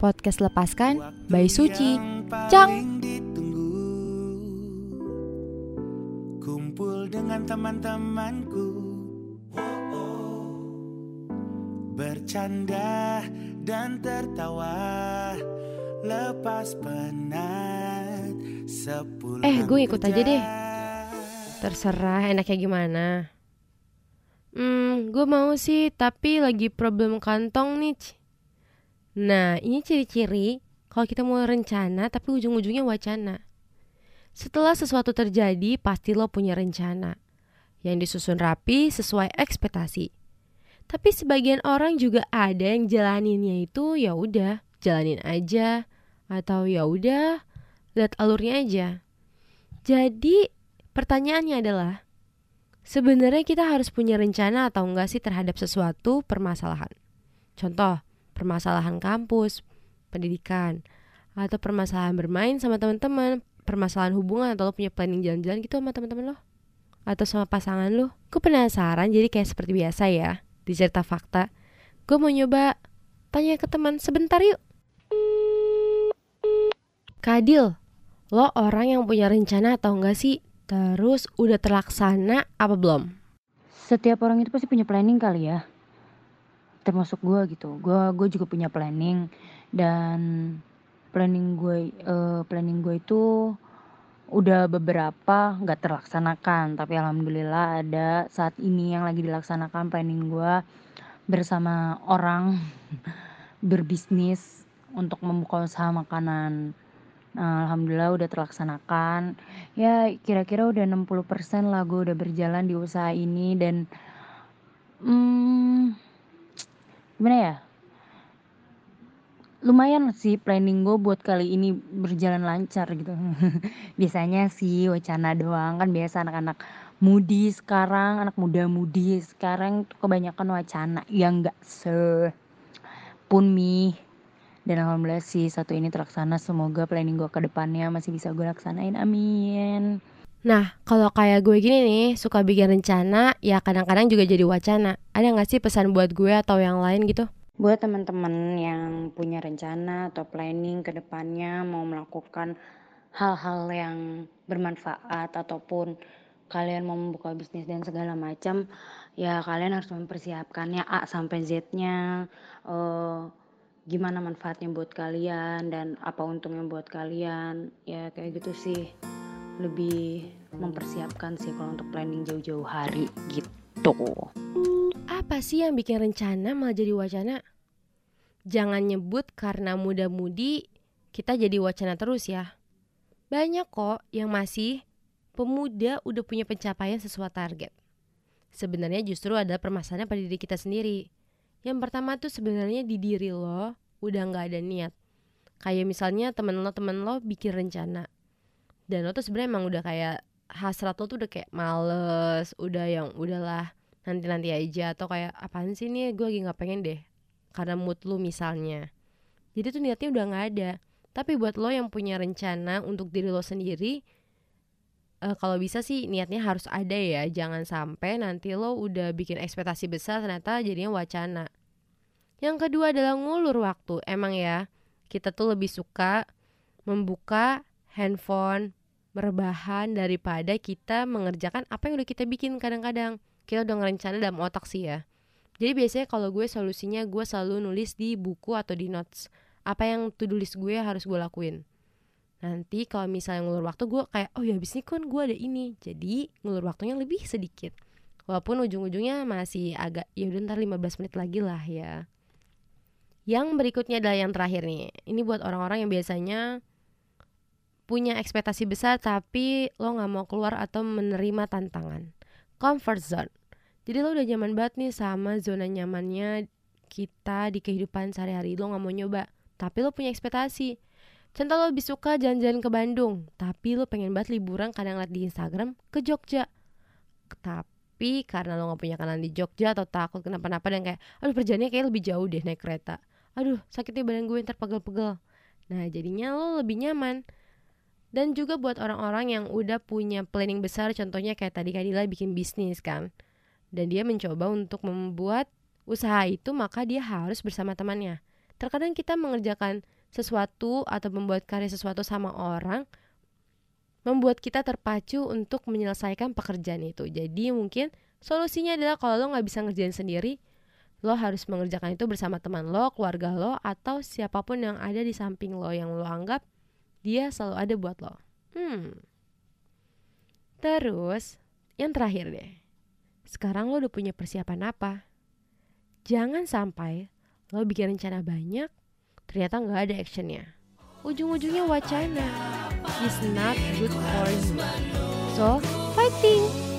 Podcast Lepaskan by Suci. Cang! Kumpul dengan teman-temanku Bercanda dan tertawa Lepas penat Sepulang Eh, gue ikut aja deh. Terserah enaknya gimana. Hmm, gue mau sih, tapi lagi problem kantong nih. Nah, ini ciri-ciri kalau kita mau rencana tapi ujung-ujungnya wacana. Setelah sesuatu terjadi, pasti lo punya rencana yang disusun rapi sesuai ekspektasi. Tapi sebagian orang juga ada yang jalaninnya itu ya udah, jalanin aja atau ya udah, lihat alurnya aja. Jadi, pertanyaannya adalah sebenarnya kita harus punya rencana atau enggak sih terhadap sesuatu permasalahan. Contoh, permasalahan kampus, pendidikan, atau permasalahan bermain sama teman-teman, permasalahan hubungan atau lo punya planning jalan-jalan gitu sama teman-teman lo atau sama pasangan lo. Gue penasaran jadi kayak seperti biasa ya di cerita fakta. Gue mau nyoba tanya ke teman sebentar yuk. Kadil, lo orang yang punya rencana atau enggak sih? Terus udah terlaksana apa belum? Setiap orang itu pasti punya planning kali ya. Termasuk gue gitu. Gue gue juga punya planning dan planning gue eh, planning gue itu udah beberapa nggak terlaksanakan tapi alhamdulillah ada saat ini yang lagi dilaksanakan planning gue bersama orang berbisnis untuk membuka usaha makanan Nah, alhamdulillah udah terlaksanakan ya kira-kira udah 60% lah gue udah berjalan di usaha ini dan hmm, gimana ya? Lumayan sih planning gue buat kali ini berjalan lancar gitu. Biasanya sih wacana doang. Kan biasa anak-anak mudi sekarang anak muda mudi sekarang tuh kebanyakan wacana. Yang enggak se pun mi dan alhamdulillah sih satu ini terlaksana. Semoga planning gue ke depannya masih bisa gue laksanain. Amin Nah, kalau kayak gue gini nih, suka bikin rencana, ya kadang-kadang juga jadi wacana. Ada nggak sih pesan buat gue atau yang lain gitu? Buat teman-teman yang punya rencana atau planning ke depannya mau melakukan hal-hal yang bermanfaat ataupun kalian mau membuka bisnis dan segala macam, ya kalian harus mempersiapkannya A sampai Z-nya. eh, gimana manfaatnya buat kalian dan apa untungnya buat kalian. Ya kayak gitu sih. Lebih mempersiapkan sih kalau untuk planning jauh-jauh hari gitu. Apa sih yang bikin rencana malah jadi wacana? Jangan nyebut karena muda-mudi kita jadi wacana terus ya. Banyak kok yang masih pemuda udah punya pencapaian sesuai target. Sebenarnya justru ada permasalahan pada diri kita sendiri. Yang pertama tuh sebenarnya di diri lo udah nggak ada niat. Kayak misalnya temen lo temen lo bikin rencana dan lo tuh sebenarnya emang udah kayak hasrat lo tuh udah kayak males, udah yang udahlah nanti-nanti aja atau kayak apaan sih nih gue lagi nggak pengen deh karena mood lu misalnya. Jadi tuh niatnya udah nggak ada. Tapi buat lo yang punya rencana untuk diri lo sendiri, eh, kalau bisa sih niatnya harus ada ya. Jangan sampai nanti lo udah bikin ekspektasi besar ternyata jadinya wacana. Yang kedua adalah ngulur waktu. Emang ya, kita tuh lebih suka membuka handphone, berbahan daripada kita mengerjakan apa yang udah kita bikin kadang-kadang. Kita udah ngerencana dalam otak sih ya. Jadi biasanya kalau gue solusinya gue selalu nulis di buku atau di notes apa yang to do gue harus gue lakuin. Nanti kalau misalnya ngulur waktu gue kayak oh ya abis ini kan gue ada ini. Jadi ngulur waktunya lebih sedikit. Walaupun ujung-ujungnya masih agak ya udah ntar 15 menit lagi lah ya. Yang berikutnya adalah yang terakhir nih. Ini buat orang-orang yang biasanya punya ekspektasi besar tapi lo nggak mau keluar atau menerima tantangan. Comfort zone. Jadi lo udah nyaman banget nih sama zona nyamannya kita di kehidupan sehari-hari. Lo nggak mau nyoba, tapi lo punya ekspektasi. Contoh lo lebih suka jalan-jalan ke Bandung, tapi lo pengen banget liburan kadang liat di Instagram ke Jogja. Tapi karena lo gak punya kenalan di Jogja atau takut kenapa-napa dan kayak, aduh perjalanannya kayak lebih jauh deh naik kereta. Aduh sakitnya badan gue ntar pegel-pegel. Nah jadinya lo lebih nyaman. Dan juga buat orang-orang yang udah punya planning besar, contohnya kayak tadi Kadila bikin bisnis kan. Dan dia mencoba untuk membuat usaha itu maka dia harus bersama temannya. Terkadang kita mengerjakan sesuatu atau membuat karya sesuatu sama orang membuat kita terpacu untuk menyelesaikan pekerjaan itu. Jadi mungkin solusinya adalah kalau lo nggak bisa ngerjain sendiri, lo harus mengerjakan itu bersama teman lo, keluarga lo, atau siapa pun yang ada di samping lo yang lo anggap dia selalu ada buat lo. Hmm. Terus, yang terakhir deh. Sekarang lo udah punya persiapan apa? Jangan sampai lo bikin rencana banyak, ternyata nggak ada actionnya. Ujung-ujungnya wacana is not good for you. So, fighting!